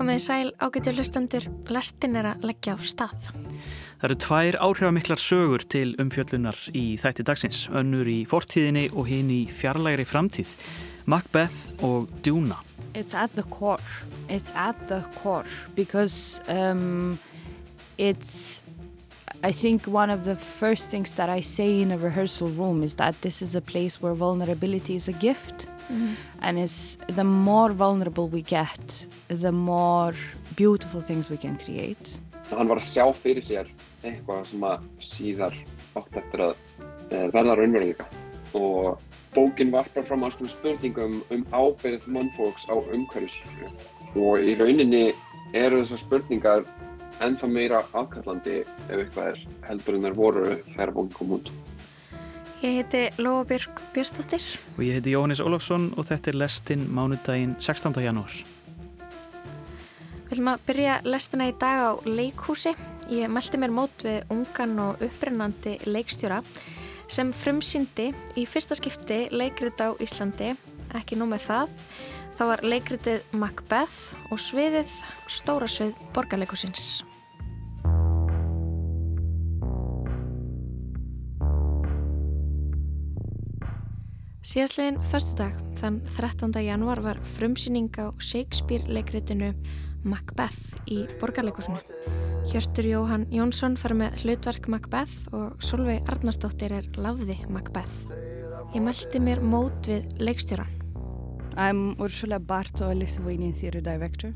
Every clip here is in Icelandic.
Komið í sæl ágættu hlustendur, lestin er að leggja á stað. Það eru tvær áhrifamiklar sögur til umfjöllunar í þætti dagsins, önnur í fortíðinni og hinn í fjarlægri framtíð, Macbeth og Duna. It's at the core, it's at the core because um, it's I think one of the first things that I say in a rehearsal room is that this is a place where vulnerability is a gift mm and it's the more vulnerable we get the more beautiful things we can create. Hann var að sjá fyrir sér eitthvað sem að síðar átt eftir að uh, verða raunveruleika. Og bókin varpar fram alls svona spurningum um ábyrð mannfólks á umhverfisíkju og í rauninni eru þessar spurningar ennþá meira afkallandi ef eitthvað er heldur en þær voru þegar bókin kom út. Ég heiti Lóabjörg Björnstóttir. Og ég heiti Jóhannes Ólafsson og þetta er lestinn mánudaginn 16. janúar. Við viljum að byrja lestina í dag á leikhúsi. Ég meldi mér mót við ungan og upprennandi leikstjóra sem frumsýndi í fyrsta skipti leikrit á Íslandi, ekki nú með það. Það var leikritið Macbeth og sviðið Stóra svið borgarleikusins. Síðastliðin förstu dag, þann 13. januar var frumsýning á Shakespeare-leikritinu Macbeth í borgarleikusinu. Hjörtur Jóhann Jónsson fara með hlutverk Macbeth og Solveig Arnarsdóttir er lafði Macbeth. Ég meldi mér mót við leikstjóran. I'm Ursula Barto, a Lithuanian theatre director.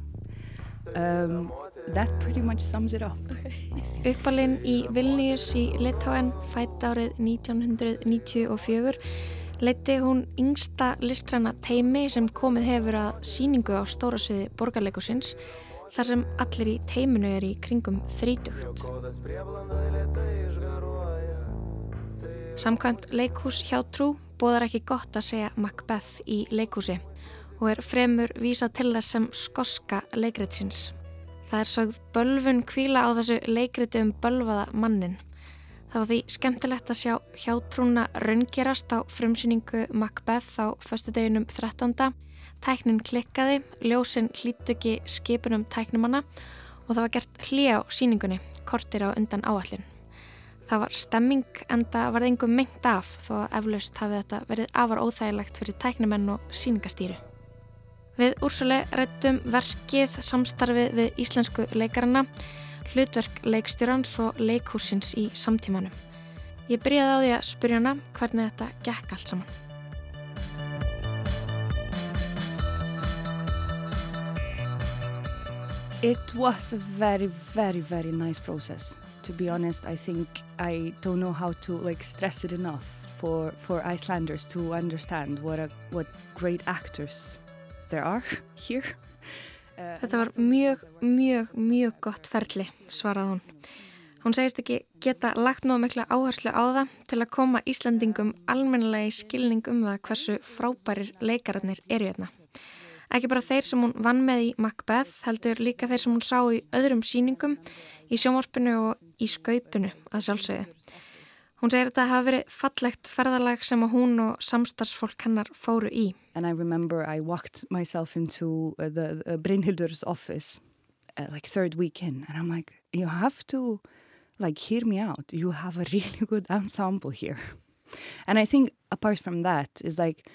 Um, that pretty much sums it up. Uppalinn í Vilnius í Litáen fætt árið 1994 leiti hún yngsta listræna teimi sem komið hefur að síningu á stóra sviði borgarleikusins þar sem allir í teiminu er í kringum þrítugt. Samkvæmt leikhús hjá trú bóðar ekki gott að segja Macbeth í leikhúsi og er fremur vísa til þess sem skoska leikritsins. Það er sögð bölfun kvíla á þessu leikriti um bölvaða mannin Það var því skemmtilegt að sjá hjátrúna raungerast á frumsýningu Macbeth á förstu deginum 13. Tæknin klikkaði, ljósinn hlýttu ekki skipunum tæknumanna og það var gert hlýja á síningunni, kortir á undan áallin. Það var stemming en það var engum mengt af þó að eflaust hafi þetta verið afar óþægilegt fyrir tæknumenn og síningastýru. Við úrsölu rættum verkið samstarfið við íslensku leikarana hlutverk leikstjórans og leikhúsins í samtímanum. Ég byrjaði á því að spyrja hana hvernig þetta gekk allt saman. It was a very, very, very nice process. To be honest, I think I don't know how to like stress it enough for, for Icelanders to understand what, a, what great actors there are here. Þetta var mjög, mjög, mjög gott ferli, svarað hún. Hún segist ekki geta lagt nóg mikla áherslu á það til að koma Íslandingum almennilega í skilning um það hversu frábærir leikararnir eru hérna. Ekki bara þeir sem hún vann með í Macbeth, heldur líka þeir sem hún sá í öðrum síningum, í sjómorpinu og í skaupinu að sjálfsögðu. Hún segir að þetta hafi verið fallegt ferðalag sem hún og samstagsfólk hennar fóru í. And I remember I walked myself into uh, the, the Brynhildur's office uh, like third week in and I'm like, you have to like hear me out. You have a really good ensemble here. And I think apart from that is like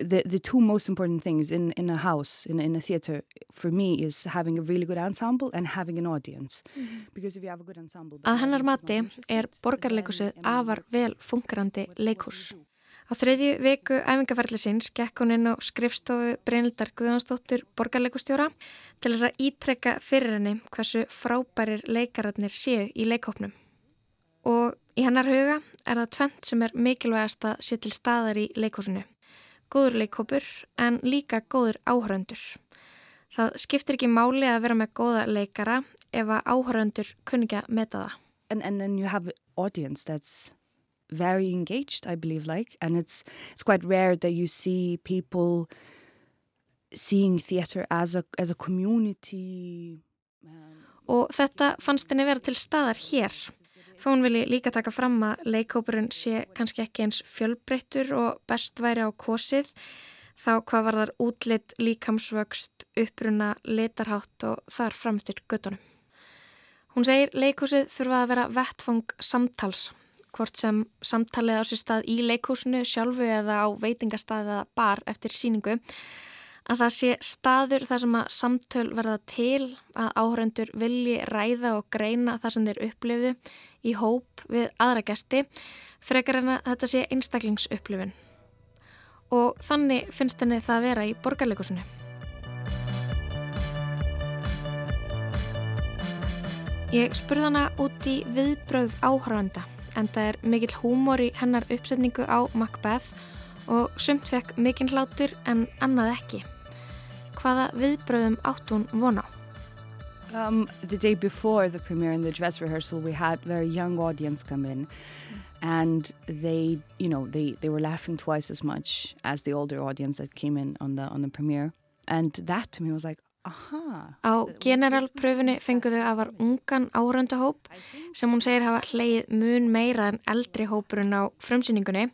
the the two most important things in in a house in in a theater for me is having a really good ensemble and having an audience. Mm -hmm. because if you have a good ensemble Að hennar mati er borgarleikusið afar vel fungerandi leikus Á þriðju viku æfingaferðlisins gekk hún inn á skrifstofu Brynildar Guðvansdóttur borgarleikustjóra til þess að ítrekka fyrir henni hversu frábærir leikararnir séu í leikópnum. Og í hennar huga er það tvent sem er mikilvægast að sé til staðar í leikósunu góður leikópur en líka góður áhöröndur. Það skiptir ekki máli að vera með góða leikara ef að áhöröndur kunni ekki að meta það. And, and then you have an audience that's very engaged, I believe, like, and it's, it's quite rare that you see people seeing theatre as a, as a community. Um, Og þetta fannst henni vera til staðar hér. Þó hún vilji líka taka fram að leikópurinn sé kannski ekki eins fjölbreyttur og best væri á kosið. þá hvað var þar útlitt, líkamsvöxt, uppruna, litarhátt og þar framstir göttunum. Hún segir leikúsið þurfa að vera vettfang samtals, hvort sem samtalið á sér stað í leikúsinu sjálfu eða á veitingastað eða bar eftir síningu, að það sé staður þar sem að samtöl verða til að áhöröndur vilji ræða og greina þar sem þeir upplifu í hóp við aðra gesti, frekar en að þetta sé einstaklingsupplifun og þannig finnst henni það að vera í borgarleikusinu. Ég spurði hana út í viðbröð áhöranda en það er mikill húmor í hennar uppsetningu á Macbeth og sumt fekk mikinn hlátur en annað ekki. Hvaða viðbröðum átt hún vona á? Um, the day before the premiere in the dress rehearsal, we had very young audience come in, and they, you know, they, they were laughing twice as much as the older audience that came in on the on the premiere, and that to me was like, aha. Á generalpröfunni fenguðu að var ungan áröndahóp sem hún segir hafa hleið mun meira en eldri hópurinn á frumsýningunni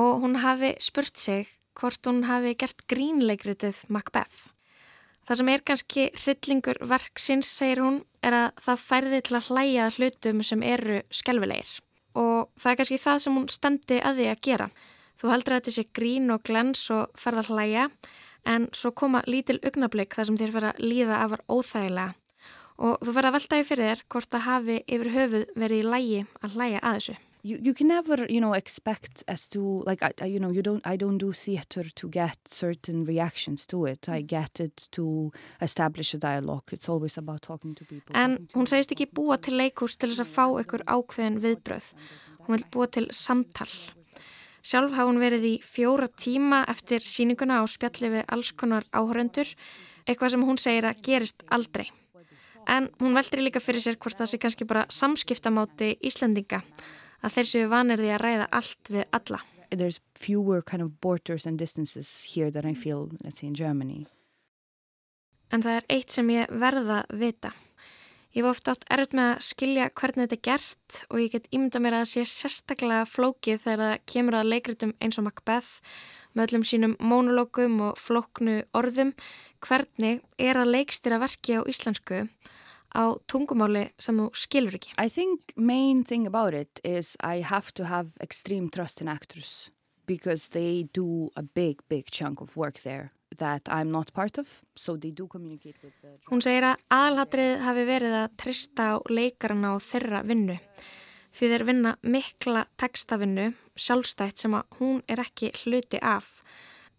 og hún hafi spurt sig hvort hún hafi gert grínleikritið Macbeth. Það sem er kannski hryllingur verksins, segir hún, er að það færði til að hlæja hlutum sem eru skelvilegir. Og það er kannski það sem hún stendi að því að gera. Þú heldur að þetta sé grín og glens og ferða hlæja, en svo koma lítil ugnablík þar sem þér að líða af var óþægilega. Og þú að veltaði fyrir þér hvort það hafi yfir höfuð verið í lægi að hlæja að þessu. You, you can never you know expect as to like I, I, you know you don't I don't do theater to get certain reactions to it. I get it to establish a dialogue. It's always about talking to people En hún segist ekki búa til leikús til þess að fá ykkur ákveðin viðbröð hún vil búa til samtal. Sjálf hafa hún verið í fjóra tíma eftir síninguna á spjalli við alls konar áhöröndur eitthvað sem hún segir að gerist aldrei. En hún veldur líka fyrir sér hvort það sé kannski bara samskiptamáti Íslandinga að þeir séu vanir því að ræða allt við alla. There's fewer kind of borders and distances here than I feel, let's say, in Germany. En það er eitt sem ég verða vita. Ég var ofta átt erfitt með að skilja hvernig þetta er gert og ég get ímynda mér að það sé sérstaklega flókið þegar það kemur að leikritum eins og Macbeth með öllum sínum monologum og flóknu orðum. Hvernig er að leikstýra verki á íslensku á tungumáli sem þú skilur ekki? I think main thing about it is I have to have extreme trust in actors because they do a big, big chunk of work there that I'm not part of, so they do communicate with the... Hún segir að aðalhatrið hafi verið að trista á leikarna og þeirra vinnu því þeir vinna mikla textavinnu sjálfstætt sem að hún er ekki hluti af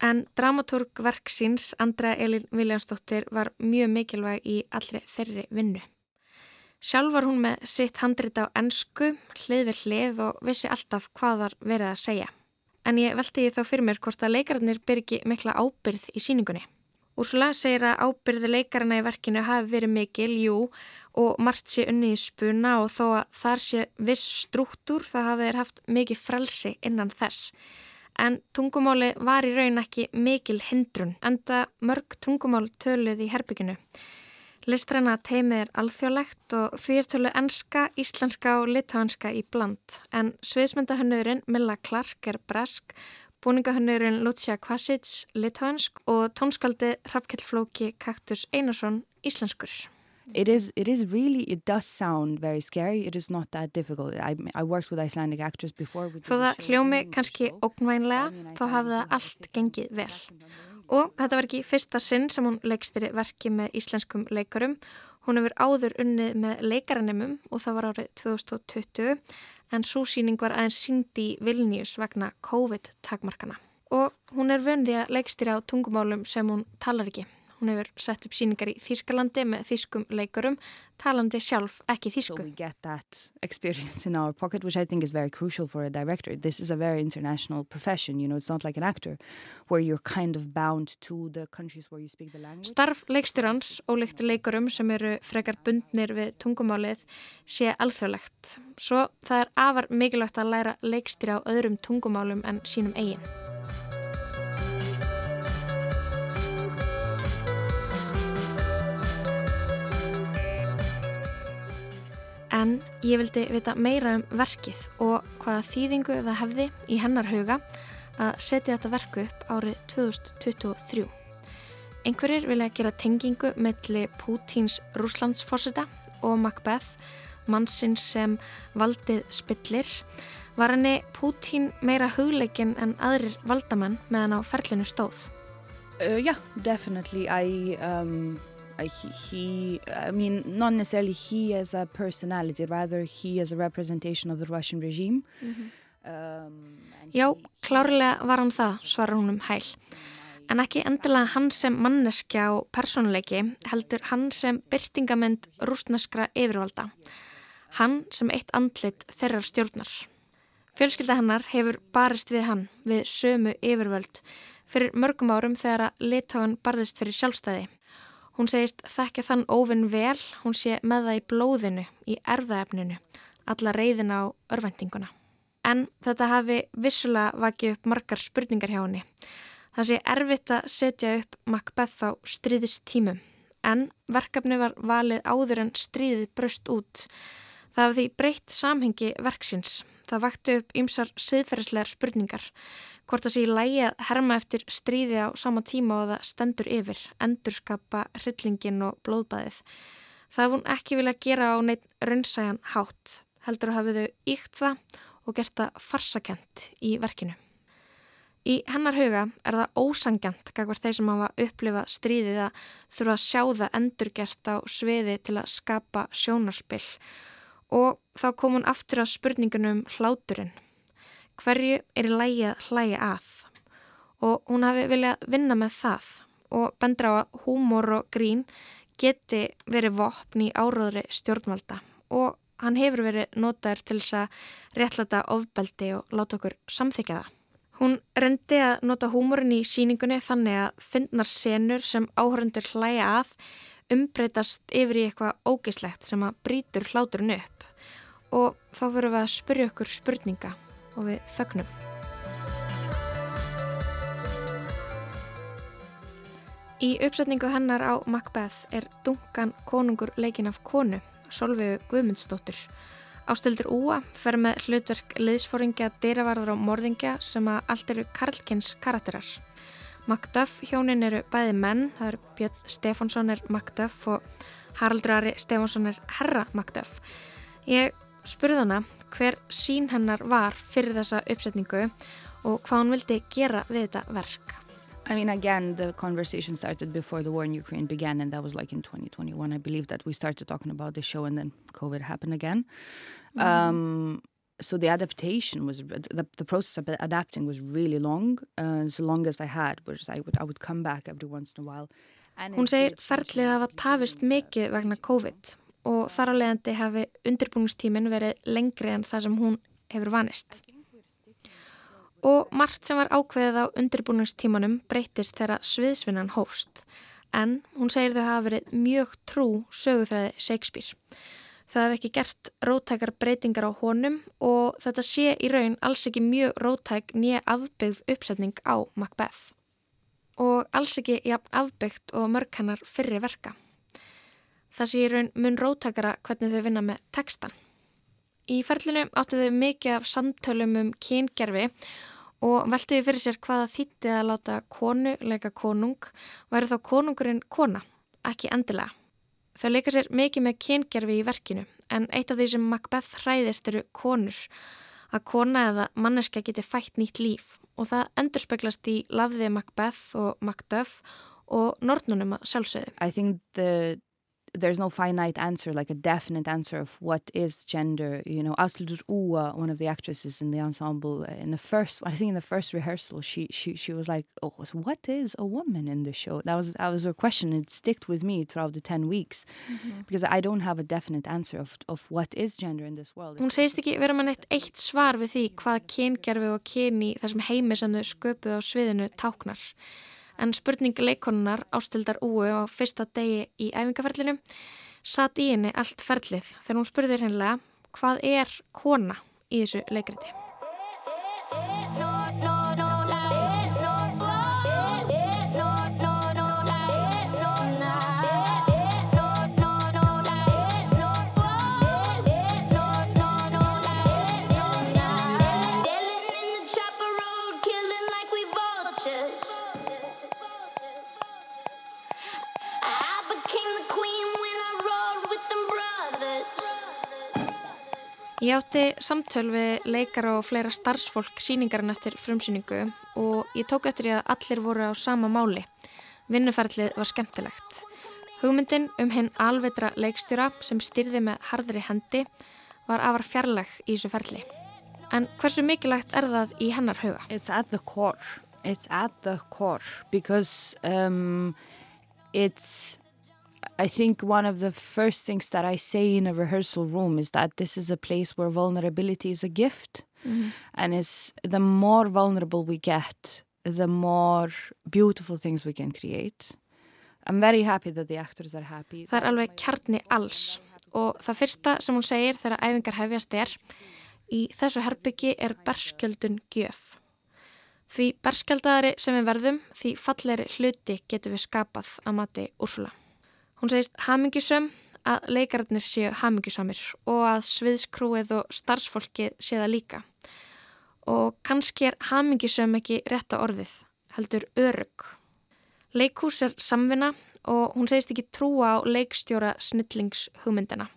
en dramatúrkverksins Andra Elin Viljánsdóttir var mjög mikilvæg í allri þeirri vinnu. Sjálf var hún með sitt handrit á ennsku, hlið við hlið og vissi alltaf hvað þar verið að segja. En ég velti því þá fyrir mér hvort að leikararnir byrgi mikla ábyrð í síningunni. Úrsula segir að ábyrði leikarana í verkinu hafi verið mikil, jú, og margt sé unni í spuna og þó að þar sé viss struktúr þá hafi þeir haft mikið frelsi innan þess en tungumáli var í raun ekki mikil hindrun, enda mörg tungumál töluð í herbygginu. Listræna teimið er alþjóðlegt og því er töluð enska, íslenska og litáhanska í bland, en sviðsmyndahönnurinn Milla Clark er bresk, búningahönnurinn Lucia Kvasic litáhansk og tónskaldi Hrafkjellflóki Kaktus Einarsson íslenskur. It is, it is really, it does sound very scary. It is not that difficult. I, I worked with Icelandic actors before. Þó það hljómi kannski ógnvænlega, þá hafði það allt gengið vel. Og þetta var ekki fyrsta sinn sem hún leikstýri verki með íslenskum leikarum. Hún hefur áður unnið með leikaranemum og það var árið 2020 en súsýning var aðeins síndi í Vilnius vegna COVID-takmarkana. Og hún er vöndið að leikstýra á tungumálum sem hún talar ekki. Hún hefur sett upp síningar í Þískalandi með þískum leikurum, talandi sjálf ekki þísku. So we get that experience in our pocket, which I think is very crucial for a director. This is a very international profession, you know, it's not like an actor where you're kind of bound to the countries where you speak the language. Starf leikstyrans og leikti leikurum sem eru frekar bundnir við tungumálið sé alþjóðlegt. Svo það er afar mikilvægt að læra leikstýra á öðrum tungumálum en sínum eigin. En ég vildi vita meira um verkið og hvaða þýðingu það hefði í hennar huga að setja þetta verku upp árið 2023. Einhverjir vilja gera tengingu melli Pútíns rúslandsforsita og Macbeth, mannsinn sem valdið spillir. Var henni Pútín meira hugleikin en aðrir valdamenn meðan á ferlinu stóð? Uh, yeah, definitely. I, um, he, I mean, not necessarily he as a personality, rather he as a representation of the Russian regime. Mm -hmm. um, Já, klárlega var hann það, svarar hún um hæl. En ekki endilega hann sem manneskja og personleiki heldur hann sem byrtingament rúsneskra yfirvalda. Hann sem eitt andlit þeirrar stjórnar. Fjölskylda hennar hefur barist við hann við sömu yfirvöld fyrir mörgum árum þegar að litáan barðist fyrir sjálfstæði. Hún segist þekkja þann óvinn vel, hún sé með það í blóðinu, í erfaefninu, alla reyðina á örvendinguna. En þetta hafi vissulega vakið upp margar spurningar hjá henni. Það sé erfitt að setja upp Macbeth á stríðistímum en verkefni var valið áður en stríðið braust út. Það hafði því breytt samhengi verksins. Það vakti upp ymsar siðferðislegar spurningar. Hvort það sé í lægi að herma eftir stríði á sama tíma og það stendur yfir, endurskapa hryllingin og blóðbæðið. Það hafði hún ekki vilja gera á neitt raunsæjan hátt. Heldur að hafi þau íkt það og gert það farsakent í verkinu. Í hennar huga er það ósangjant kakvar þeir sem hafa upplifað stríðið að þurfa að sjá það endurgert á sviði til að skapa sjónarspill og þá kom hún aftur á spurningunum hláturinn. Hverju er lægi að hlægi að? Og hún hafi viljað vinna með það og bendra á að húmor og grín geti verið vopn í áróðri stjórnvalda og hann hefur verið notaður til þess að réttlata ofbeldi og láta okkur samþykja það. Hún reyndi að nota húmórin í síningunni þannig að finnar senur sem áhörundur hlæja að umbreytast yfir í eitthvað ógislegt sem að brítur hláturinn upp og þá fyrir við að spyrja okkur spurninga og við þögnum. Í uppsetningu hennar á Macbeth er Duncan konungur leikin af konu, Solveigu Guðmundsdóttur Ástildur Úa fer með hlutverk liðsfóringja, dyravarður og morðingja sem að allt eru Karlkins karakterar. Macduff hjónin eru bæði menn, það eru Björn Stefánsson er Macduff og Haraldur Ari Stefánsson er herra Macduff. Ég spurði hana hver sín hennar var fyrir þessa uppsetningu og hvað hún vildi gera við þetta verk. I mean, again, the conversation started before the war in Ukraine began, and that was like in 2021. I believe that we started talking about the show, and then COVID happened again. Mm. Um, so the adaptation was the, the process of adapting was really long. Uh, it's the longest I had, which I would I would come back every once in a while. Hún segir ferlið að hafa tafist mikið vegna COVID og þar á leiðandi hafi undirbúningstímin verið lengri en það sem hún hefur vanist og margt sem var ákveðið á undirbúningstímanum breytist þegar sviðsvinnan hófst en hún segir þau hafa verið mjög trú söguþræði Shakespeare. Þau hafi ekki gert rótækar breytingar á honum og þetta sé í raun alls ekki mjög rótæk nýja afbyggð uppsetning á Macbeth og alls ekki jafn afbyggt og mörg hennar fyrri verka. Það sé í raun mun rótækara hvernig þau vinna með textan. Í ferlinu áttu þau mikið af samtölum um kyngerfi og veltiði fyrir sér hvaða þýttið að láta konu leika konung væri þá konungurinn kona, ekki endilega. Þau leika sér mikið með kyngerfi í verkinu en eitt af því sem Macbeth hræðist eru konur, að kona eða manneska geti fætt nýtt líf og það endur speglast í lafðið Macbeth og Macduff og Nordnunum að sjálfsögðu. I think the there's no finite answer, like a definite answer of what is gender. You know, Aslud Ua, one of the actresses in the ensemble, uh, in the first, I think in the first rehearsal, she she she was like, "Oh, so what is a woman in the show?" That was that was her question. It sticked with me throughout the ten weeks mm -hmm. because I don't have a definite answer of of what is gender in this world. Hún segist ekki vera mann eitt eitt svar við því hvað kyngerfi og kyni þessum heimi sem þau sköpuð á sviðinu táknar en spurning leikonunar ástildar úu á fyrsta degi í æfingaferlinu satt í henni allt ferlið þegar hún spurði hennilega hvað er kona í þessu leikriti. Ég átti samtöl við leikar og fleira starfsfólk síningarinn eftir frumsýningu og ég tók eftir ég að allir voru á sama máli. Vinnuferðlið var skemmtilegt. Hugmyndin um hinn alveitra leikstjóra sem styrði með harðri hendi var afar fjarlag í þessu ferli. En hversu mikilvægt er það í hennar huga? It's at the core. It's at the core because um, it's I think one of the first things that I say in a rehearsal room is that this is a place where vulnerability is a gift. Mm. And it's the more vulnerable we get, the more beautiful things we can create. I'm very happy that the actors are happy. Það er alveg kjarni alls og það fyrsta sem hún segir þegar æfingar hefjast er í þessu herbyggi er berskjöldun gjöf. Því berskjöldaðari sem við verðum því falleri hluti getur við skapað að mati Úrsula. Hún segist hamingjusum að leikararnir séu hamingjusamir og að sviðskrúið og starfsfólkið sé það líka. Og kannski er hamingjusum ekki rétt á orðið, heldur örug. Leikhús er samvinna og hún segist ekki trúa á leikstjóra snillingshugmyndina.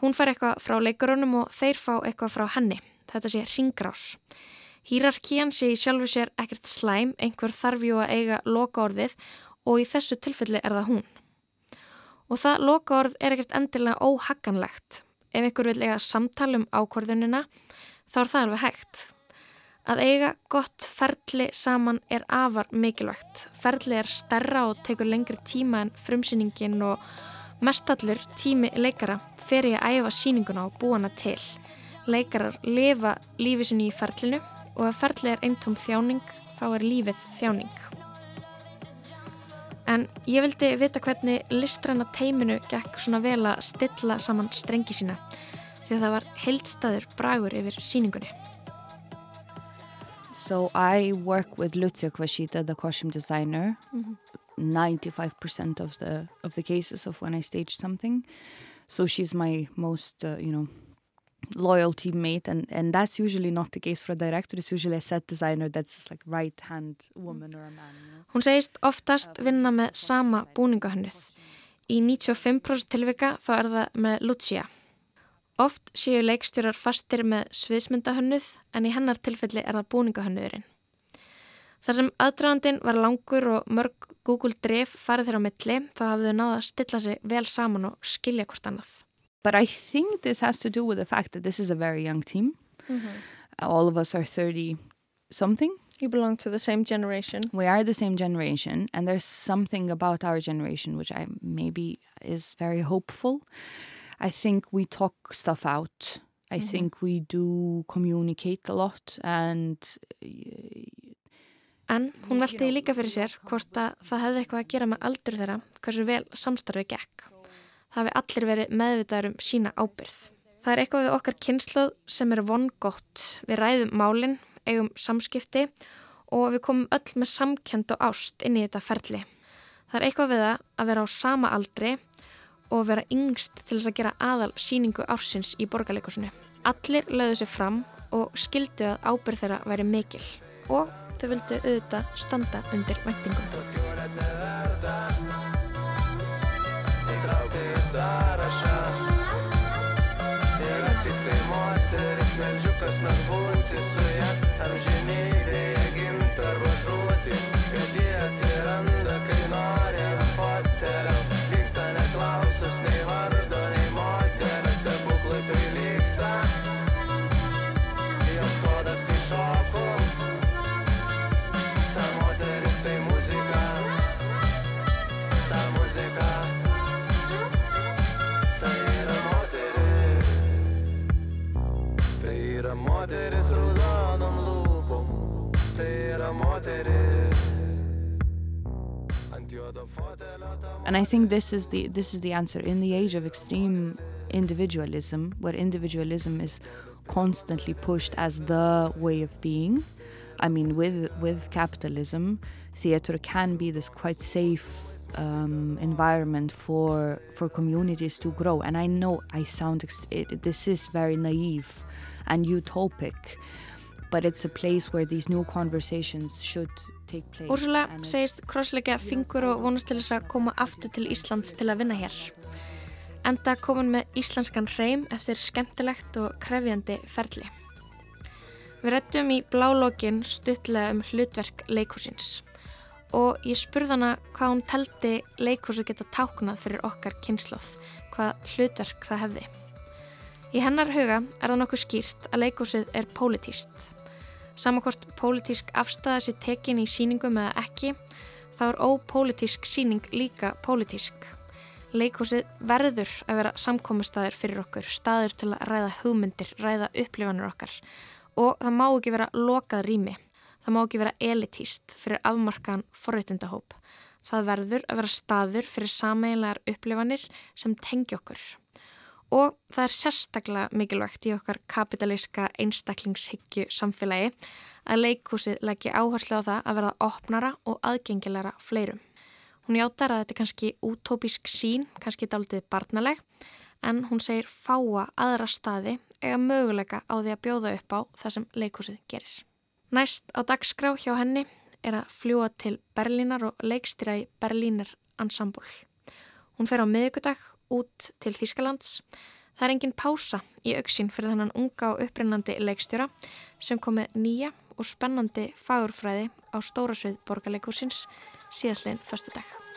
Hún fær eitthvað frá leikurunum og þeir fá eitthvað frá henni. Þetta sé ringrás. Hýrarkían sé í sjálfu sér ekkert slæm, einhver þarfjú að eiga loka orðið og í þessu tilfelli er það hún. Og það lokaorð er ekkert endilega óhagganlegt. Ef ykkur vil eiga samtal um ákvörðunina þá er það alveg hægt. Að eiga gott ferli saman er afar mikilvægt. Ferli er stærra og tekur lengri tíma en frumsýningin og mestallur tími leikara fer ég að æfa síninguna og búana til. Leikarar lifa lífið sinni í ferlinu og ef ferli er eintóm þjáning þá er lífið þjáning. En ég vildi vita hvernig listræna teiminu gekk svona vel að stilla saman strengi sína því að það var heildstæður bragur yfir síningunni. So I work with Lucia Kvashita, the costume designer, mm -hmm. 95% of the of the cases of when I stage something. So she's my most, uh, you know, loyal teammate and, and that's usually not the case for a director. It's usually a set designer that's like right hand woman or a man you know? Hún segist oftast vinna með sama búningahönnuð í 95% tilvika þá er það með Lucia. Oft séu leikstjórar fastir með sviðsmyndahönnuð en í hennar tilfelli er það búningahönnuðurinn. Þar sem aðdragandin var langur og mörg Google Drive farið þeirra á milli þá hafðu þau náða að stilla sig vel saman og skilja hvort annað But I think this has to do with the fact that this is a very young team. Mm -hmm. All of us are 30 something. You belong to the same generation. We are the same generation, and there's something about our generation which I maybe is very hopeful. I think we talk stuff out. I mm -hmm. think we do communicate a lot and En hún veltiði líka fyrir sér hvort að það hefði eitthvað að gera með aldur þeirra hversu vel samstarfið gekk hefði allir verið meðvitaður um sína ábyrð. Það er eitthvað við okkar kynsluð sem er vongott. Við ræðum málinn, eigum samskipti og við komum öll með samkend og ást inn í þetta ferli. Það er eitthvað við að vera á sama aldri og vera yngst til þess að gera aðal síningu ársins í borgarleikusinu. Allir lögðu sér fram og skildu að ábyrð þeirra væri mikil og þau vildu auðvitað standa undir væntingum. side. Moteris raudonom lūpom, tai yra moteris. And I think this is the this is the answer in the age of extreme individualism, where individualism is constantly pushed as the way of being. I mean, with with capitalism, theater can be this quite safe um, environment for for communities to grow. And I know I sound it, this is very naive and utopic but it's a place where these new conversations should take place Úrsula segist krossleika fingur og vonast til þess að koma aftur til Íslands til að vinna hér enda komin með íslenskan hreim eftir skemmtilegt og krefjandi ferli. Við rættum í blálógin stuttlega um hlutverk leikúsins og ég spurði hana hvað hún teldi leikúsu geta táknað fyrir okkar kynsloð, hvað hlutverk það hefði. Í hennar huga er það nokkuð skýrt að leikúsið er pólitíst. Samakort pólitísk afstæða sér tekin í síningum eða ekki, þá er ópólitísk síning líka pólitísk. Leikúsið verður að vera samkómastæðir fyrir okkur, staður til að ræða hugmyndir, ræða upplifanur okkar og það má ekki vera lokað rými. Það má ekki vera elitíst fyrir afmarkaðan forreitundahóp. Það verður að vera staður fyrir sameiginlegar upplifanir sem tengi okkur. Og það er sérstaklega mikilvægt í okkar kapitalíska einstaklingshyggju samfélagi að leikúsið leggja áherslu á það að verða opnara og aðgengilegra fleirum. Hún játar að þetta er kannski útópísk sín, kannski daldið barnaleg, en hún segir fáa aðra staði ega möguleika á því að bjóða upp á það sem leikúsið gerir. Næst á dagskrá hjá henni er að fljúa til Berlínar og leikstýra í Berlínar Ensemble. Hún fer á miðugudag út til Þýskalands. Það er engin pása í auksinn fyrir þannan unga og upprennandi leikstjóra sem komið nýja og spennandi fagurfræði á stórasvið borgarleikúsins síðastleginn förstu dag.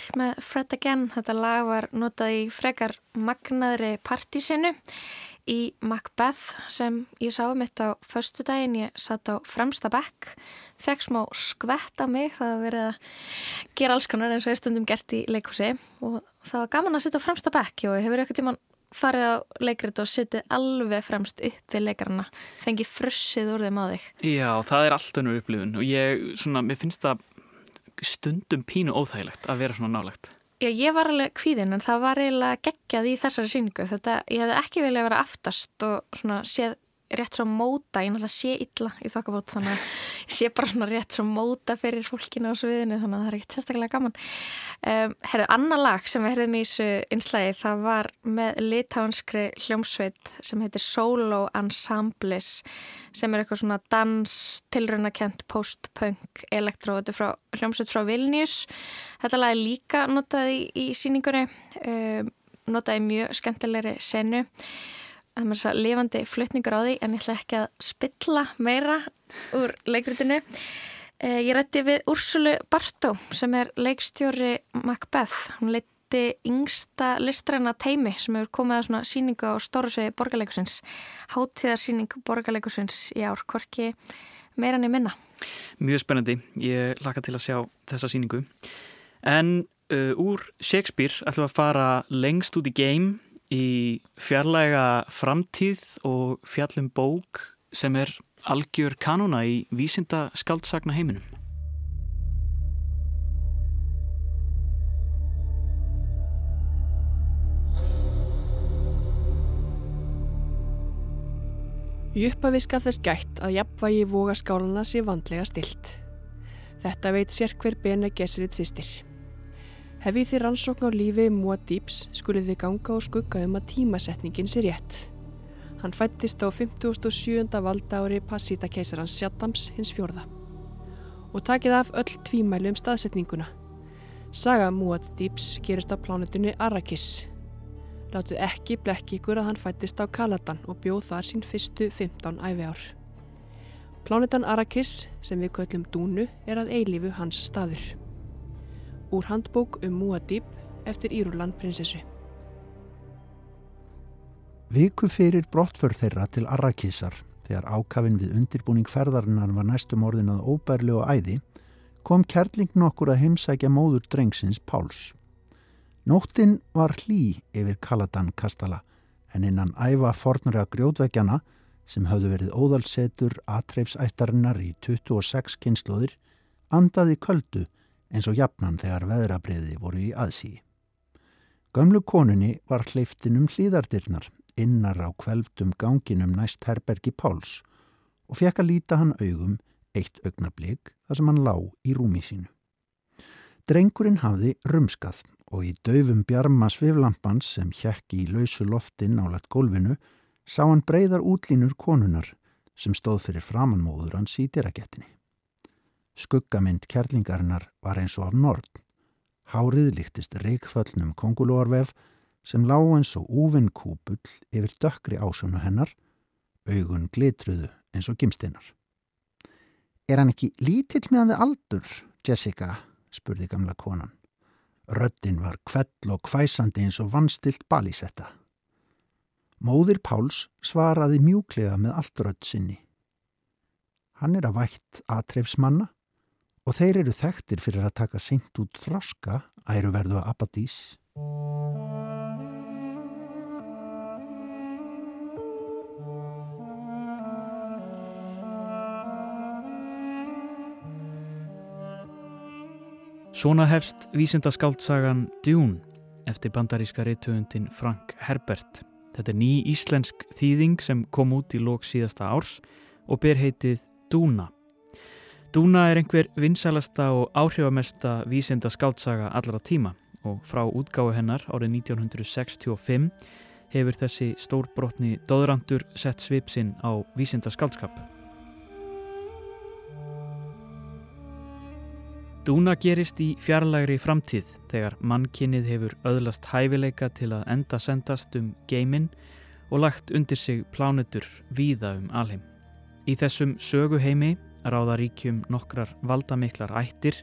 Jungle með Fred Again. Þetta lag var notað í frekar magnaðri partísinu í Macbeth sem ég sá um þetta á förstu daginn. Ég satt á fremsta bekk, fekk smá skvett á mig. Það var verið að gera alls konar eins og ég stundum gert í leikúsi og það var gaman að sitta á fremsta bekk og ég hefur eitthvað tíman farið á leikrit og sittið alveg fremst upp við leikarna, fengið frussið úr þeim á þig. Já, það er allt önnur upplifun og ég, svona, mér finnst það stundum pínu óþægilegt að vera svona nálegt. Já, ég var alveg kvíðinn en það var eiginlega geggjað í þessari síningu. Þetta, ég hefði ekki viljað vera aftast og svona séð rétt svo móta, ég náttúrulega sé illa í þokkabót þannig að ég sé bara svona rétt svo móta fyrir fólkinu á sviðinu þannig að það er ekkert sérstaklega gaman. Um, Herru, annar lag sem við herðum í þessu einslægi það var með litáhanskri hljómsveit sem heitir Solo Ensembles sem er eitthvað svona dans, tilröndakent, post-punk, elektró þetta er frá hljómsveit frá Vilnius. Þetta lag er líka notað í, í síningunni um, notað í mjög skemmtilegri senu það er svo lifandi flutningur á því en ég ætla ekki að spilla meira úr leikritinu. Eh, ég rætti við Úrsulu Bartó sem er leikstjóri Macbeth. Hún leiti yngsta listræna teimi sem hefur komið að svona síningu á stórusvegi borgarleikusins. Háttíðarsíning borgarleikusins í ár, hvorki meira niður minna. Mjög spennandi. Ég laka til að sjá þessa síningu. En uh, úr Shakespeare ætlum við að fara lengst út í game í fjarlæga framtíð og fjallum bók sem er algjör kanona í vísinda skaldsagna heiminum. Í uppafi skal þess gætt að jafnvægi vogaskálana sé vandlega stilt. Þetta veit sér hver Bene Gesserit sýstir. Hefið þið rannsókn á lífi Muad'Dibs skulið þið ganga og skugga um að tímasetningin sé rétt. Hann fættist á 57. valda ári Passíta keisarans Sjaddams hins fjörða. Og takið af öll tvímælu um staðsetninguna. Saga Muad'Dibs gerist á plánutunni Arrakis Látið ekki blekki ykkur að hann fættist á Kaladan og bjóð þar sín fyrstu 15 æfi ár. Plánetan Arrakis, sem við köllum Dúnu, er að eilífu hans staður. Úr handbók um Muad'Dib eftir Írúland prinsessu. Viku fyrir brottför þeirra til Arrakisar, þegar ákafinn við undirbúning ferðarinnar var næstum orðin að óbærlegu æði, kom kærling nokkur að heimsækja móður drengsins Páls. Nóttin var hlý yfir Kaladan kastala en innan æfa fornara grjótvegjana sem höfðu verið óðalsetur atreifsættarinnar í 26 kynnslóðir andaði köldu eins og jafnan þegar veðrabriði voru í aðsí. Gömlu konunni var hleyftin um hlýðardirnar innar á kvelftum ganginum næst herbergi Páls og fekk að líta hann augum eitt augnablík þar sem hann lá í rúmi sínu. Drengurinn hafði rumskað og í döfum bjarma sviflampans sem hjekki í lausu loftin álat gólfinu sá hann breyðar útlínur konunar sem stóð fyrir framannmóður hans í dyragettinni. Skuggamind kerlingarinnar var eins og af nord. Hárið líktist reikföllnum kongulórvef sem lág eins og úvinn kúpull yfir dökkri ásunu hennar, augun glitruðu eins og gimstinnar. Er hann ekki lítill meðan þið aldur, Jessica? spurði gamla konan. Röddin var kvell og kvæsandi eins og vannstilt balísetta. Móðir Páls svaraði mjúklega með allt rödd sinni. Hann er að vætt aðtrefsmanna og þeir eru þekktir fyrir að taka seint út þroska æru verðu að abadís. Svona hefst vísindaskáltsagan Dune eftir bandaríska reytöfundin Frank Herbert. Þetta er ný íslensk þýðing sem kom út í lók síðasta árs og ber heitið Dúna. Dúna er einhver vinsælasta og áhrifamesta vísindaskáltsaga allara tíma og frá útgáðu hennar árið 1965 hefur þessi stórbrotni dóðrandur sett svipsinn á vísindaskáltskap. Dúna gerist í fjarlægri framtíð þegar mannkinnið hefur öðlast hæfileika til að enda sendast um geiminn og lagt undir sig plánutur víða um alheim. Í þessum söguheimi ráða ríkjum nokkrar valdamiklar ættir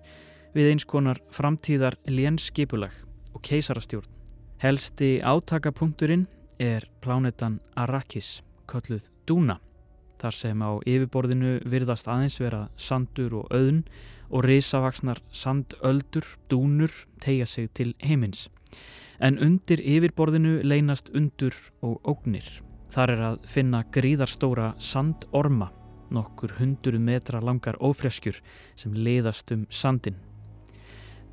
við eins konar framtíðar lénskipulag og keisarastjórn. Helsti átakapunkturinn er plánetan Arrakis, kölluð Dúna, þar sem á yfirborðinu virðast aðeins vera sandur og auðn og risavaksnar sandöldur, dúnur, tegja sig til heimins. En undir yfirborðinu leynast undur og ógnir. Þar er að finna gríðarstóra sandorma, nokkur hunduru metra langar ófreskjur sem leiðast um sandin.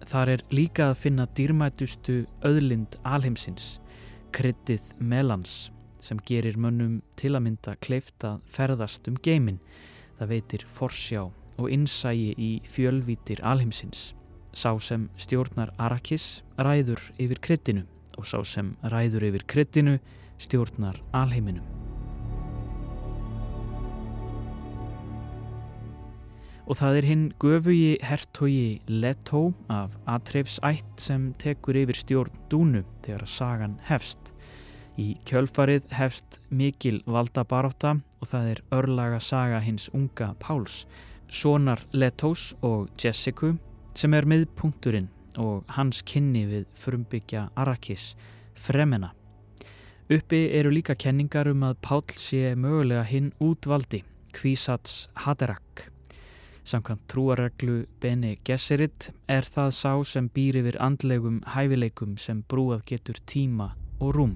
Þar er líka að finna dýrmætustu öðlind alheimsins, kryttið melans, sem gerir mönnum til að mynda kleift að ferðast um geimin. Það veitir forsjá og innsægi í fjölvítir alheimsins. Sá sem stjórnar Arrakis ræður yfir kryttinu og sá sem ræður yfir kryttinu stjórnar alheiminum. Og það er hinn göfugi hertogi Leto af Atreifsætt sem tekur yfir stjórn Dúnu þegar sagan hefst. Í kjölfarið hefst mikil valdabaróta og það er örlaga saga hins unga Páls sonar Letos og Jessica sem er miðpunkturinn og hans kynni við frumbyggja Arrakis, Fremena. Uppi eru líka kenningar um að Pál sé mögulega hinn útvaldi, Kvísats Haderach. Samkvæmt trúareglu Bene Gesserit er það sá sem býr yfir andlegum hæfileikum sem brúað getur tíma og rúm.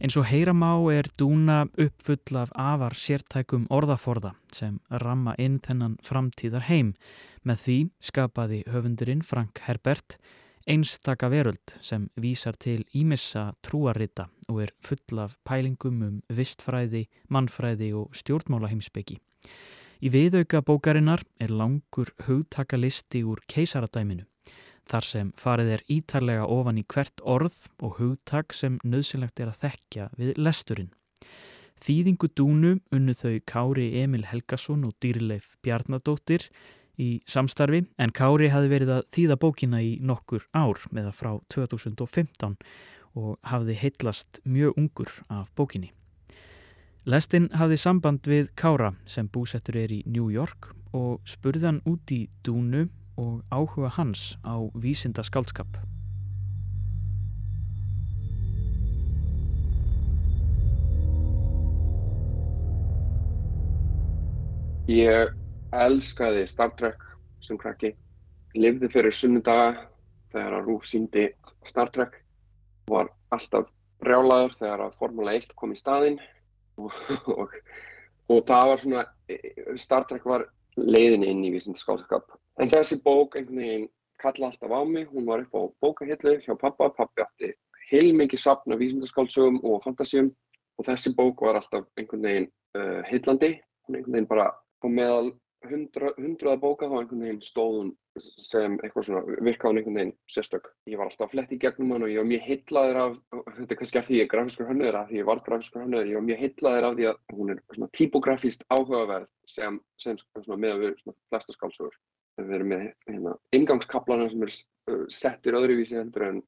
Eins og heyramá er dúna uppfull af afar sértækum orðaforða sem ramma inn þennan framtíðar heim. Með því skapaði höfundurinn Frank Herbert einstaka veröld sem vísar til ímissa trúarrita og er full af pælingum um vistfræði, mannfræði og stjórnmálaheimsbyggi. Í viðauka bókarinnar er langur hugtakalisti úr keisaradæminu þar sem farið er ítarlega ofan í hvert orð og hugtak sem nöðsynlegt er að þekkja við lesturinn. Þýðingu dúnu unnu þau Kári Emil Helgason og dýrleif Bjarnadóttir í samstarfi en Kári hafi verið að þýða bókina í nokkur ár meða frá 2015 og hafði heitlast mjög ungur af bókinni. Lestin hafði samband við Kára sem búsettur er í New York og spurði hann út í dúnu og áhuga hans á vísinda skaldskap. Ég elskaði Star Trek sem krakki. Livði fyrir sunnudaga þegar að Rúf síndi Star Trek. Var alltaf brjálaður þegar að Formula 1 kom í staðinn og, og, og það var svona, Star Trek var leiðin inn í vísinda skaldskap En þessi bók einhvern veginn kalla alltaf á mig, hún var upp á bókahillu hjá pappa, pappi átti heilmikið sapna vísindarskáldsögum og fantasíum og þessi bók var alltaf einhvern veginn uh, heillandi, hún einhvern veginn bara á meðal hundra, hundraða bóka þá einhvern veginn stóðun sem eitthvað svona virkaðun einhvern veginn sérstök. Ég var alltaf flett í gegnum hann og ég var mjög heillaður af, þetta er kannski af því ég er grafiskur hönnöður, af því ég var grafiskur hönnöður, ég var mjög heillaður af því að hún er svona typografíst áhugaverð sem, sem svona með að við svona flesta skáldsögur við erum með hérna, ingangskaplana sem er uh, settir öðruvísi heldur en,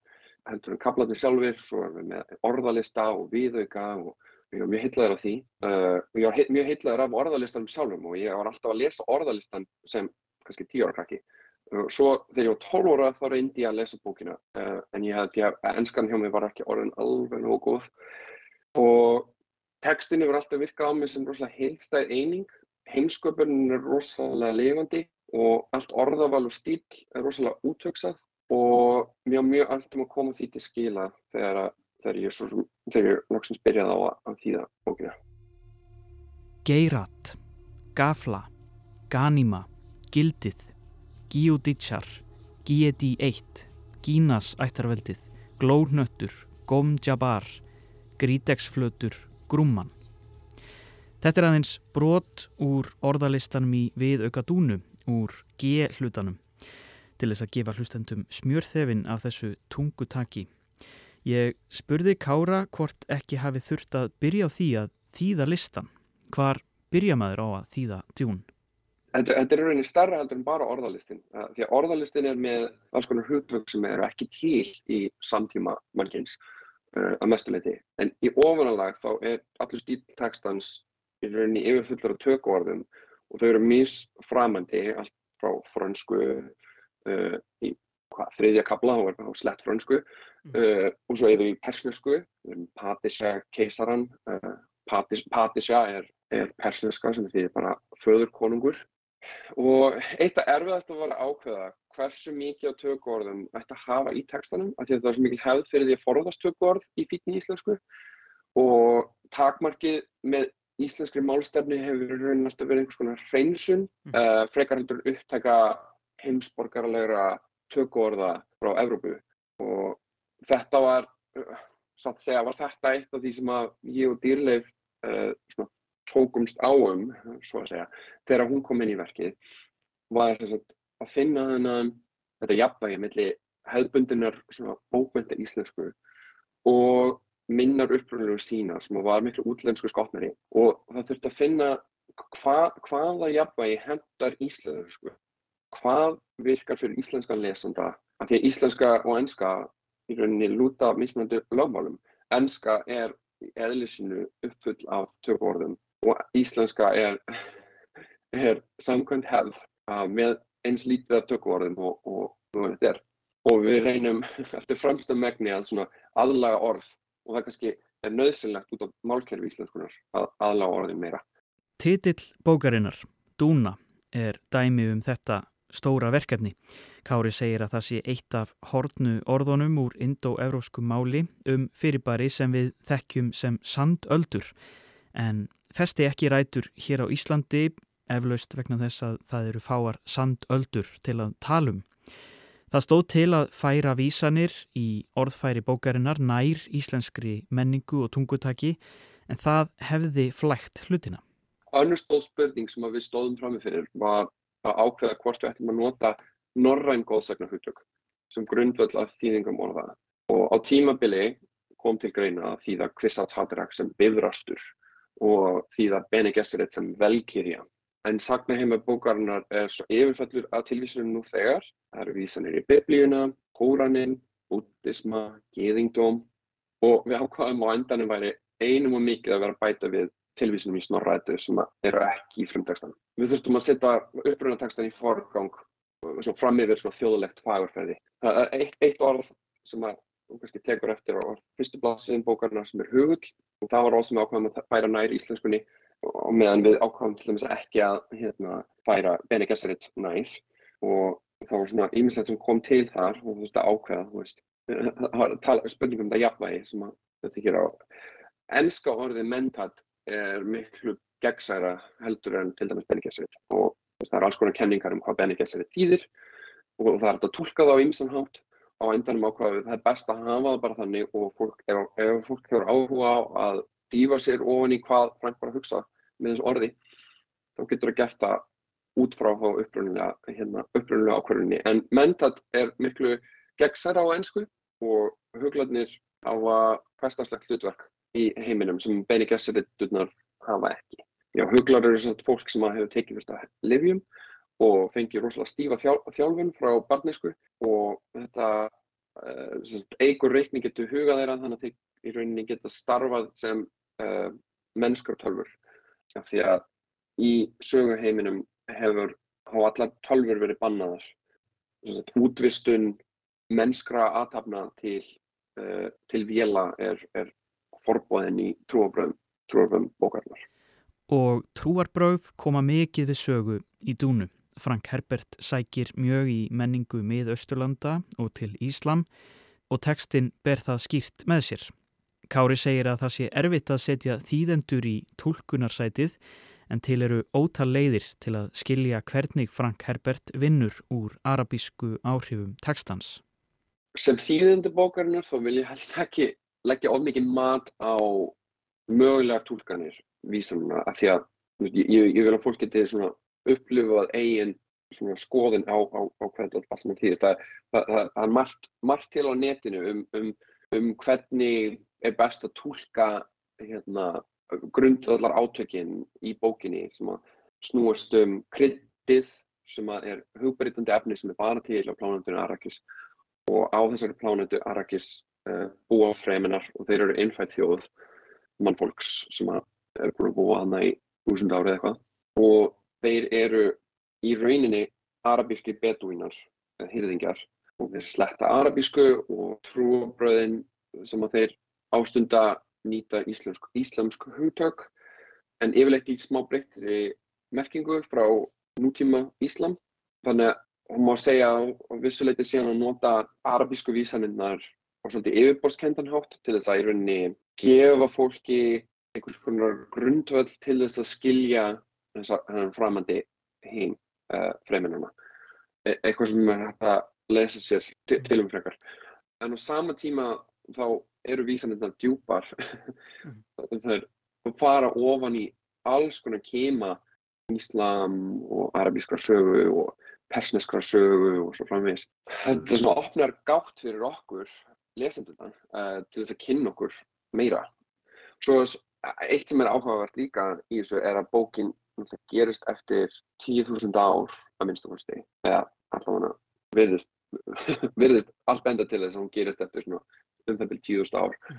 heldur en kaplanir sjálfur, svo erum við með orðalista og viðauka og ég var mjög heitlaður af því. Uh, ég var heit, mjög heitlaður af orðalistanum sjálfum og ég var alltaf að lesa orðalistan sem kannski tíu ára krakki. Uh, svo þegar ég var 12 ára þá reyndi ég að lesa bókina uh, en ég held ég að ennskan hjá mig var ekki orðin alveg nógu góð og textin hefur alltaf virkað á mig sem rosalega heilstæð eining. Heimsköpunin er rosalega lifandi og allt orðaval og stíl er rosalega útvegsað og mér er mjög alltum að koma því til skila þegar, þegar ég, svo, þegar ég loksins byrjaði á að, þýða bókina. Geirat, Gafla, Ganima, Gildið, Giuditjar, Giedi 1, Gínas ættarveldið, Glónöttur, Gom Jabar, Gríteksflötur, Grúman. Þetta er aðeins brot úr orðalistanum í viðauka dúnu úr G-hlutanum til þess að gefa hlustendum smjörþefin af þessu tungutaki. Ég spurði Kára hvort ekki hafi þurft að byrja á því að þýða listan. Hvar byrja maður á að þýða djún? Þetta, þetta er rauninni starra heldur en bara orðalistin. Því að orðalistin er með alls konar hugtök sem eru ekki til í samtíma mannkynns uh, að mestuleiti. En í ofunalag þá er allur stíltekstans í rauninni yfirfullur af tökuorðum og þau eru misframandi allt frá frönsku uh, í hva, þriðja kabla, þá er það slett frönsku mm. uh, og svo eru við persnesku Patisja keisaran uh, Patis, Patisja er, er persneska sem þýðir bara föður konungur og eitt af erfiðast að vera ákveða hversu mikið á tökuorðum ætti að hafa í textanum af því að það er svo mikil hefð fyrir því að forðast tökuorð í fítni íslensku og takmarkið með íslenskri málstefni hefur raunin alltaf verið einhvers konar hreinsun, mm. uh, frekar heldur upptaka heimsborgarlegra tökuorða frá Evrópu og þetta var, uh, satt að segja, var þetta eitt af því sem að ég og Dýrleif uh, tókumst áum, svo að segja, þegar hún kom inn í verkið, var þess að, finna þennan, þetta jafnvægi millir hefðbundunar bókmynda íslensku og minnar uppröðulegur sínar sem var miklu útlensku skotnari og það þurfti að finna hva, hvaða jafnvægi hendar íslensku. Hvað virkar fyrir íslenska lesanda, af því að íslenska og enska í rauninni lúta mismunandi lögmálum. Enska er eðlisínu uppfull af tökuorðum og íslenska er, er samkvæmt hefð með eins lítið af tökuorðum og, og, og þetta er. Og við reynum eftir framstum megni að aðlaga orð og það kannski er nöðsynlegt út á málkerfi íslenskunar að aðláða orðin meira. Titill bókarinnar, Dúna, er dæmi um þetta stóra verkefni. Kári segir að það sé eitt af hornu orðunum úr indo-evrósku máli um fyrirbæri sem við þekkjum sem sandöldur en festi ekki rætur hér á Íslandi eflaust vegna þess að það eru fáar sandöldur til að talum. Það stóð til að færa vísanir í orðfæri bókarinnar nær íslenskri menningu og tungutaki en það hefði flægt hlutina. Önnur stóð spurning sem við stóðum framifyrir var að ákveða hvort við ættum að nota norræn góðsagnarhutök sem grundvöld af þýðingum orða. Og á tímabili kom til greina að þýða Kvissats Hadarak sem bifrastur og þýða Bene Gesserit sem velkýrja. En sagnaheima bókarinnar er svo yfirfællur að tilvísunum nú þegar. Það eru vísanir í biblíuna, kóraninn, bútisma, geðingdóm og við ákvaðum á endanum væri einum og mikið að vera að bæta við tilvísunum í snorrætu sem eru ekki í frumtekstan. Við þurftum að setja upprunatekstan í forgang fram yfir þjóðlegt fagurferði. Það er eitt, eitt orð sem að og kannski tekur eftir á fyrstu blaðsviðin bókarna sem er hugull og það var orð sem ákvaðum að færa nær íslenskunni og meðan við ákvæmum til dæmis ekki að hérna, færa Bene Gesserit nær og þá var svona ímislegt sem kom til þar og þú veist að ákveða þú veist, tala, spurningum um það jafnvægi sem að þetta ekki er á ennska orðið mentat er miklu gegnsæra heldur en til dæmis Bene Gesserit og það er alls konar kenningar um hvað Bene Gesserit þýðir og það er að tólka það á ýmsan hátt. Á endanum ákvæðu það er best að hafa það bara þannig og fólk, ef, ef fólk hefur áhuga á að dýfa sér ofan í hvað Frank var að hugsa með þessu orði þá getur það gert það út frá þá upprunulega hérna, ákvarðunni en mentat er miklu gegnsæra á ennsku og huglarnir á að hverstarslegt hlutverk í heiminum sem Bene Gesserit-durnar hafa ekki. Já, huglar eru svona fólk sem hefur tekið fyrst að livjum og fengið rosalega stífa þjálfun frá barnisku og þetta uh, eigur reikning getur hugað þeirra þannig að þeir í rauninni geta starfað sem uh, mennskar tölfur af því að í söguheiminum hefur á allar tölfur verið bannaðar útvistun mennskra aðtapna til, uh, til vila er, er forbóðin í trúarbröðum, trúarbröðum bókarnar. Og trúarbröð koma mikið við sögu í dúnu. Frank Herbert sækir mjög í menningu mið Östurlanda og til Íslam og tekstinn ber það skýrt með sér. Kári segir að það sé erfitt að setja þýðendur í tólkunarsætið en til eru ótal leiðir til að skilja hvernig Frank Herbert vinnur úr arabísku áhrifum tekstans. Sem þýðendur bókarinnar þá vil ég helst ekki leggja of mikið mat á mögulega tólkanir vísanuna af því að ég, ég, ég vil að fólk geti upplifað eigin skoðin á, á, á hvernig allt sem þýðir. Það, það, það, það er margt, margt til á netinu um, um, um hvernig er best að tólka hérna, grundvallar átökin í bókinni sem að snúast um kryddið sem að er hugbreytandi efni sem er bara til á plánundinu Arrakis og á þessari plánundu Arrakis uh, búa freyminar og þeir eru innfætt þjóð mannfólks sem er búin að búa hana í þúsund árið eitthvað og þeir eru í rauninni arabíski bedúinar, hýrðingjar og þeir sletta arabísku og trúabröðin sem að þeir ástunda nýta íslamsk, íslamsk hugtök en yfirleitt í smá breyttri merkingu frá nútíma Íslam. Þannig að hún má segja á vissuleiti síðan að nota arabísku vísaninnar á svolítið yfirborðskendanhátt til þess að í rauninni gefa fólki einhvers konar grundvöld til þess að skilja þess að framandi hinn uh, fremjunarna. E eitthvað sem er hægt að lesa sér til um frekar. En á sama tíma þá eru vísanirnar djúpar það fara ofan í alls konar kema Íslam og arabískra sögu og persneskra sögu og svo framvegis. Þetta er svona opnar gátt fyrir okkur lesendurna uh, til þess að kynna okkur meira. Svo eitt sem er áhugavert líka í þessu er að bókin gerist eftir 10.000 ár að minnstakosti eða allavega virðist, virðist allt benda til þess að hún gerist eftir svona um það byrjum tíðust ár mm.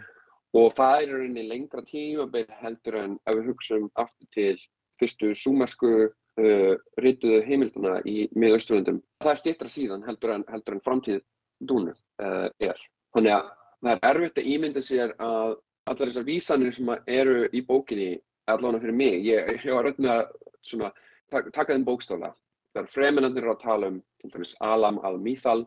og það er rauninni lengra tímabil heldur en ef við hugsaum aftur til fyrstu súmersku uh, rituðu heimilduna í miðausturlundum. Það er stittra síðan heldur en, heldur en framtíð dúnu uh, er. Þannig að það er erfitt að ímynda sér að allar þessar vísanir sem eru í bókinni, allavega fyrir mig, ég, ég var rauninni að taka þeim bókstála þegar freminandir eru að tala um til dæmis alam al-mithal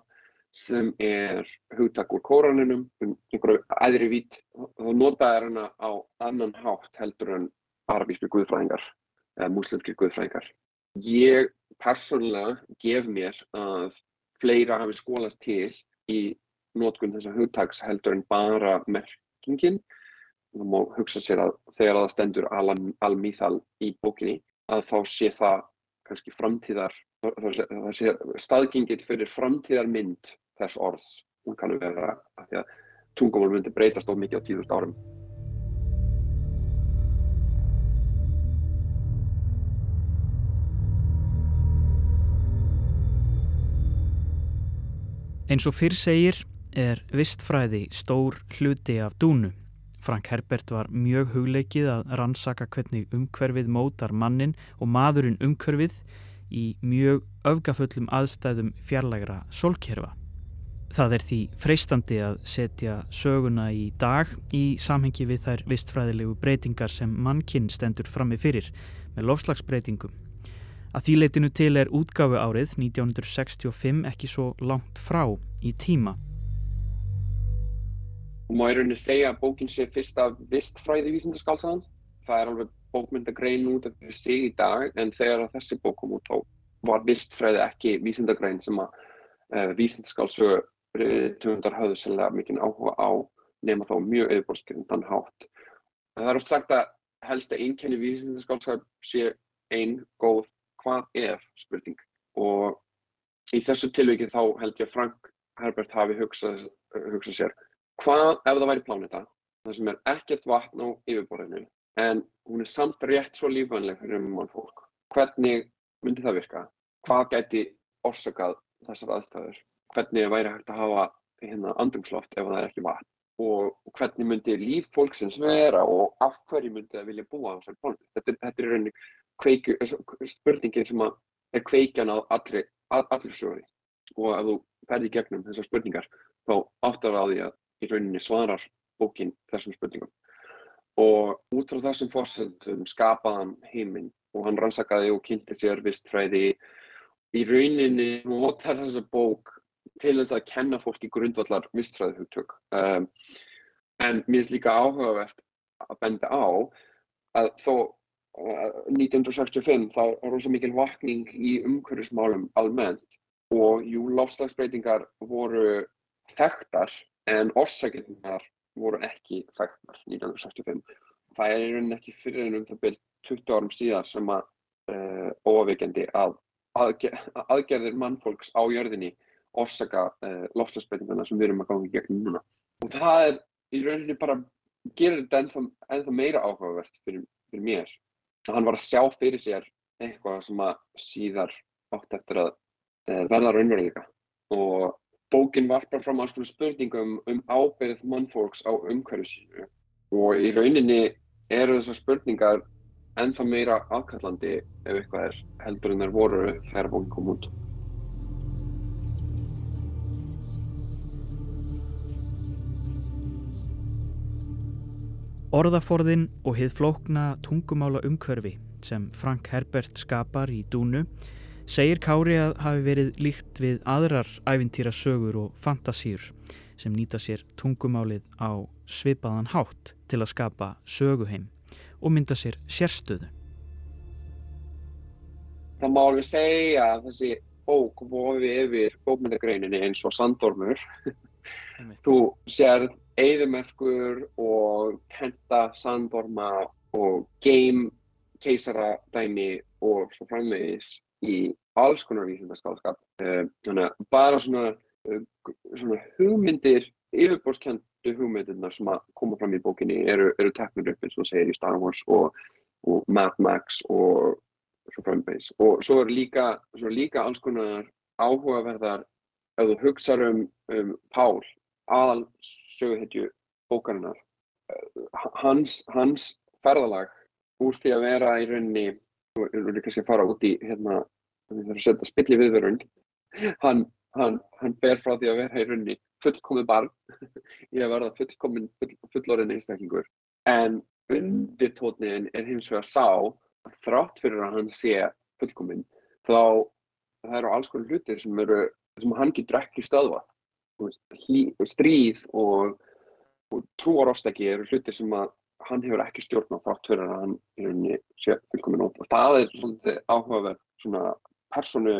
sem er hugtak úr kóraninum um einhverju aðri vít þá nota er hana á annan hátt heldur en arabíski guðfræðingar eða muslimski guðfræðingar. Ég persónulega gef mér að fleira hafi skólast til í nótkunn þessa hugtaks heldur en bara merkingin. Það má hugsa sér að þegar það stendur al-mithal í bókinni að þá sé það kannski framtíðar, það sé staðgengið fyrir framtíðar mynd þess orðs. Hún kannu vera að því að tungumál myndi breytast of mikið á tíðust árum. Eins og fyrr segir er vistfræði stór hluti af dúnu. Frank Herbert var mjög hugleikið að rannsaka hvernig umhverfið mótar mannin og maðurinn umhverfið í mjög öfgafullum aðstæðum fjarlægra solkerfa. Það er því freistandi að setja söguna í dag í samhengi við þær vistfræðilegu breytingar sem mannkinn stendur frammi fyrir með lofslagsbreytingum. Að því leitinu til er útgáfu árið 1965 ekki svo langt frá í tíma. Og má ég rauninni segja að bókin sé fyrsta vistfræði vísindaskálsaðan. Það er alveg bókmyndagrein út af því sig í dag en þegar þessi bók kom út þá var vistfræði ekki vísindagrein sem að uh, vísindaskálsögu rithöfundar höfðu sérlega mikinn áhuga á nema þá mjög auðvitað hátt. Það er oft sagt að helsta einkenni vísindaskálskap sé einn góð hvað ef spurning og í þessu tilvikið þá held ég að Frank Herbert hafi hugsað, hugsað sér hvað ef það væri pláneta það sem er ekkert vatn á yfirborðinu en hún er samt rétt svo lífvænleg fyrir mann fólk. Hvernig myndi það virka? Hvað gæti orsakað þessar aðstæður? hvernig væri hægt að hafa hérna, andrumsloft ef það er ekki vatn og hvernig myndi líf fólksins vera og af hverju myndi það vilja búa á þessari plánu. Þetta, þetta er rauninni kveikju, spurningin sem er kveikjan á allri, söguri og ef þú ferði gegnum þessar spurningar þá áttar á því að í rauninni svarar bókin þessum spurningum og út frá þessum fórsendum skapaðan heiminn og hann rannsakaði og kynnti sér vistfræði í rauninni notar þessa bók til þess að kenna fólki grundvallar vistfræði hugtök. Um, en mér finnst líka áhugavert að benda á að þó uh, 1965 þá er rosa mikil vakning í umhverfismálum almennt og jú, láfslagsbreytingar voru þekktar en orsakirnar voru ekki þekktar 1965. Það er í rauninni ekki fyrir en um það byrjt 20 árum síðar sem að uh, óafveikjandi að aðgerðir mannfólks á jörðinni orsaka uh, loftslagsbreytingana sem við erum að ganga í gegnum núna. Og það er í rauninni bara, gerir þetta ennþá, ennþá meira áhugavert fyrir, fyrir mér. Hann var að sjá fyrir sér eitthvað sem að síðar átt eftir að uh, verða raunveruleika. Og bókin varpar fram alls konar spurningum um ábyrð mannfólks á umhverju sínu. Og í rauninni eru þessar spurningar ennþá meira aðkallandi ef eitthvað er heldur en þær voru þegar bókin kom út. Orðaforðin og hið flókna tungumála umkörfi sem Frank Herbert skapar í dúnu segir Kári að hafi verið líkt við aðrar æfintýra sögur og fantasýr sem nýta sér tungumálið á svipaðan hátt til að skapa söguheim og mynda sér sérstöðu. Það má alveg segja að þessi bók vofi yfir bókmyndagreininni eins og sandormur. Þú sér eðimerkur og henta sandorma og game keisaradæmi og svo framvegis í alls konar vísindarskálskap. Eh, þannig að bara svona, eh, svona hugmyndir, yfirbórskjöndu hugmyndirnar sem að koma fram í bókinni eru, eru teknur upp eins og segir í Star Wars og, og Mad Max og svo framvegis. Og svo er líka, svo er líka alls konar áhugaverðar ef þú hugsaður um, um Pál aðal söguhetju bókarinnar hans, hans ferðalag úr því að vera í rauninni erum kannski að fara út í hérna, það er að setja spilli viðverun hann, hann, hann ber frá því að vera í rauninni fullkomið barn. Í að verða fullkomin full, fullorinn einstaklingur. En undirtótnin er hins vegar sá að þrátt fyrir að hann sé fullkomin þá það eru alls konar hlutir sem eru sem hann getur ekki stöðvað. Stríð og, og trúarofstæki eru hlutir sem að hann hefur ekki stjórn á þátt fyrir að hann er unni fylgkominn og það er svolítið áhugaverð svona personu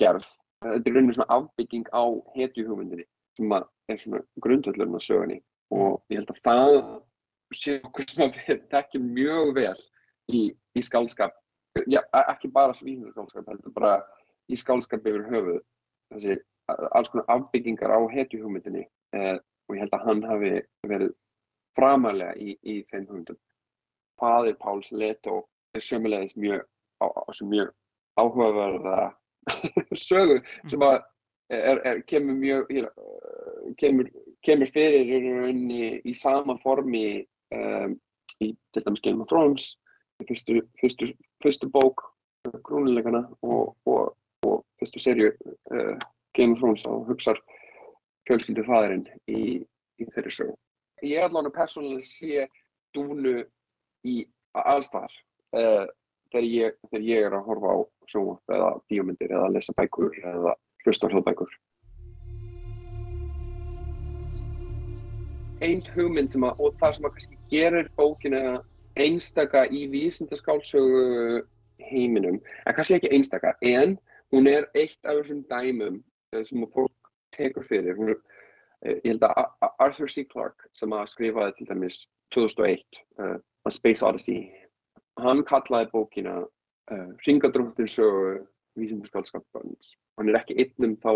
gerð þetta er rauninni svona afbygging á hetjuhugmyndinni sem er svona grundvöldurinn að sögani og ég held að það sé okkur sem að við tekjum mjög vel í, í skálskap Já, ekki bara svíðinskálskap heldur bara í skálskap yfir höfuð. Þessi alls konar afbyggingar á hetjuhugmyndinni eh, og ég held að hann hafi verið framalega í, í þeim hugmyndum Fadir Páls Leto er sömulegis mjög, á, á, mjög áhugaverða sögu sem að er, er, kemur mjög kemur, kemur fyrir í, í sama formi um, í til dæmis Game of Thrones fyrstu, fyrstu, fyrstu bók grúnilegana og, og, og fyrstu serju uh, Game of Thrones og hugsaður fjölskyldu fæðurinn í, í þeirri sögu. Ég allavega persónulega sé dúnu í allstar uh, þegar, ég, þegar ég er að horfa á sjónvart eða bíómyndir eða að lesa bækur eða hlusta hljóðbækur. Einn hugmynd sem að, og það sem að kannski gerir bókina einstaka í vísindaskálsögu heiminum, en kannski ekki einstaka, en hún er eitt af þessum dæmum eh, sem fólk tekur fyrir. Hún er, eh, ég held að Arthur C. Clarke sem að skrifaði til dæmis 2001, uh, A Space Odyssey, hann kallaði bókina uh, Ringadróttinsögu vísindaskálskapans. Hann er ekki einn um þá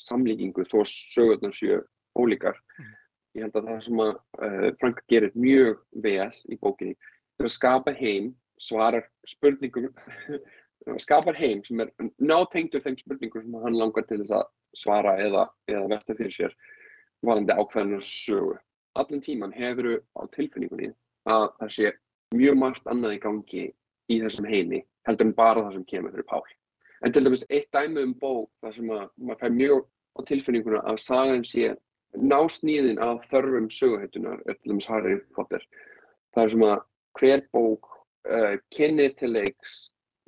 samlíkingu þó sögurnar séu ólíkar. Mm. Ég held að það sem að uh, Frank gerir mjög vel í bókinni til að skapa heim svarar spurningum skapar heim sem er nátengtur þeim spurningum sem hann langar til þess að svara eða, eða verða fyrir sér varandi ákveðinu sögu. Allan tíman hefur við á tilfinningunni að það sé mjög margt annað í gangi í þessum heimi heldur en bara það sem kemur fyrir Pál. En til dæmis eitt dæmi um bók þar sem að maður fær mjög á tilfinninguna að sagan sé násnýðin af þörfum söguhettunar er til dæmis Harry Potter. Það er sem að hver bók uh, kynni til leiks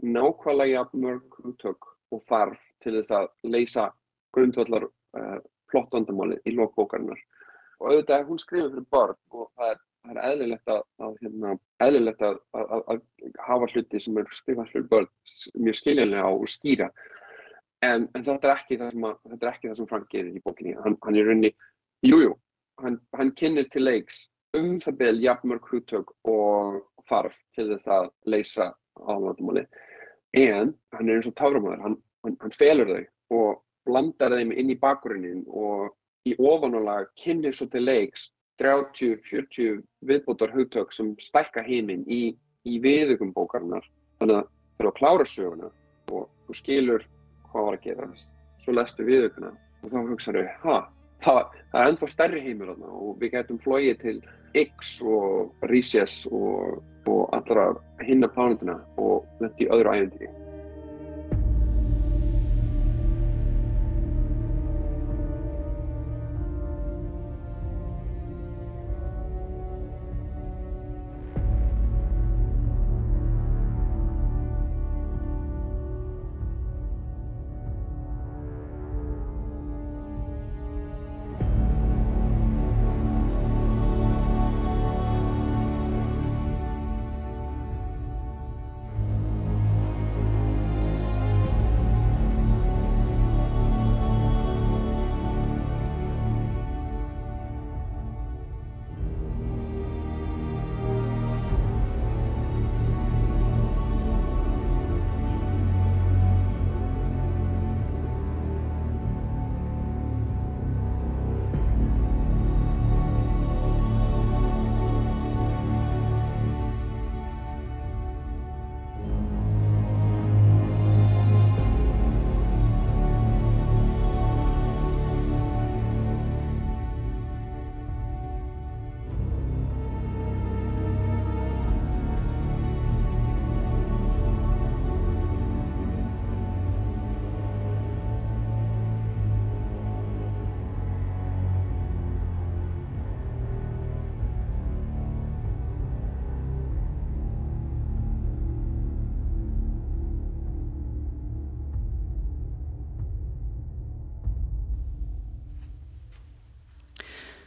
nákvæmlega mörg hugtök og þarf til þess að leysa grundvallar uh, plottandamáli í lokbókarinnar. Og auðvitað er hún skrifið fyrir börn og það er, það er eðlilegt, að, að, hérna, eðlilegt að, að hafa hluti sem er skrifað fyrir börn mjög skiljanlega og skýra. En, en þetta er ekki það sem, sem Frank gerir í bókinni. Hann, hann er raunni, jújú, hann, hann kynir til leiks um það byrj jafnmörg húttök og þarf til þess að leysa álandamáli. En hann er eins og táframöður, hann, hann, hann felur þau og blandar þeim inn í bakgrunnin og í ofanálag kynir svo til leiks 30-40 viðbútar húttök sem stækka heiminn í, í viðugum bókarinnar. Þannig að það er að klára söguna og þú skilur hvað var að gera. Svo lestu viðuguna og þá hugsaður þau, hæ, það, það er ennþá stærri heimur og við getum flóið til X og Rísjas og, og allra hinna plánundina og þetta í öðru æfindi.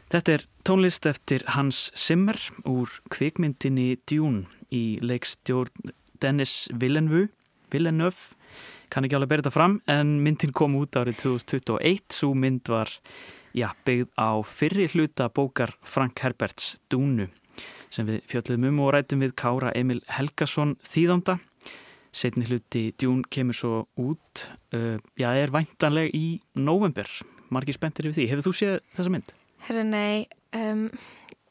Þetta er tónlist eftir Hans Zimmer úr kvikmyndinni Dune í leikstjórn Dennis Villeneuve, Villeneuve. Kann ekki alveg berita fram en myndin kom út árið 2021 svo mynd var já, byggð á fyrri hluta bókar Frank Herberts Dúnu sem við fjöldluðum um og rætum við Kára Emil Helgason þýðanda. Setni hluti Dún kemur svo út uh, já, er væntanleg í november margir spenntir yfir því, hefur þú séð þessa mynd? Herri, nei, um,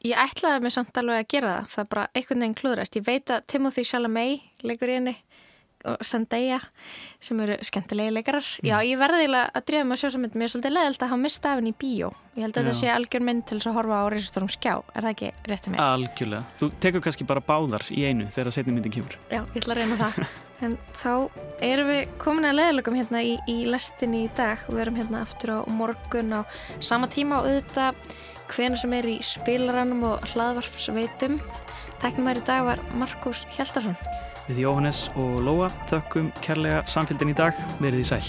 ég ætlaði mig samt alveg að gera það. Það er bara einhvern veginn klúðrast. Ég veit að Timothy Chalamet leikur í henni og Zendaya sem eru skemmtilegi leikarar. Mm. Já, ég verði að dríða með sjósamönd. Mér er svolítið leðilt að hafa mista af henni í bíó. Ég held að þetta sé algjör mynd til að horfa á reysastórum skjá. Er það ekki réttið mig? Algjörlega. Þú tekur kannski bara báðar í einu þegar setni myndin kemur. Já, ég ætla að reyna það. En þá erum við komin að leðalögum hérna í, í lestinni í dag. Við erum hérna aftur á morgun á sama tíma og auðvitað hvena sem er í spilarannum og hlaðvarpsveitum. Tæknumæri dag var Markus Hjaldarsson. Við Jóhannes og Lóa þökkum kærlega samfélgin í dag, verið í sæl.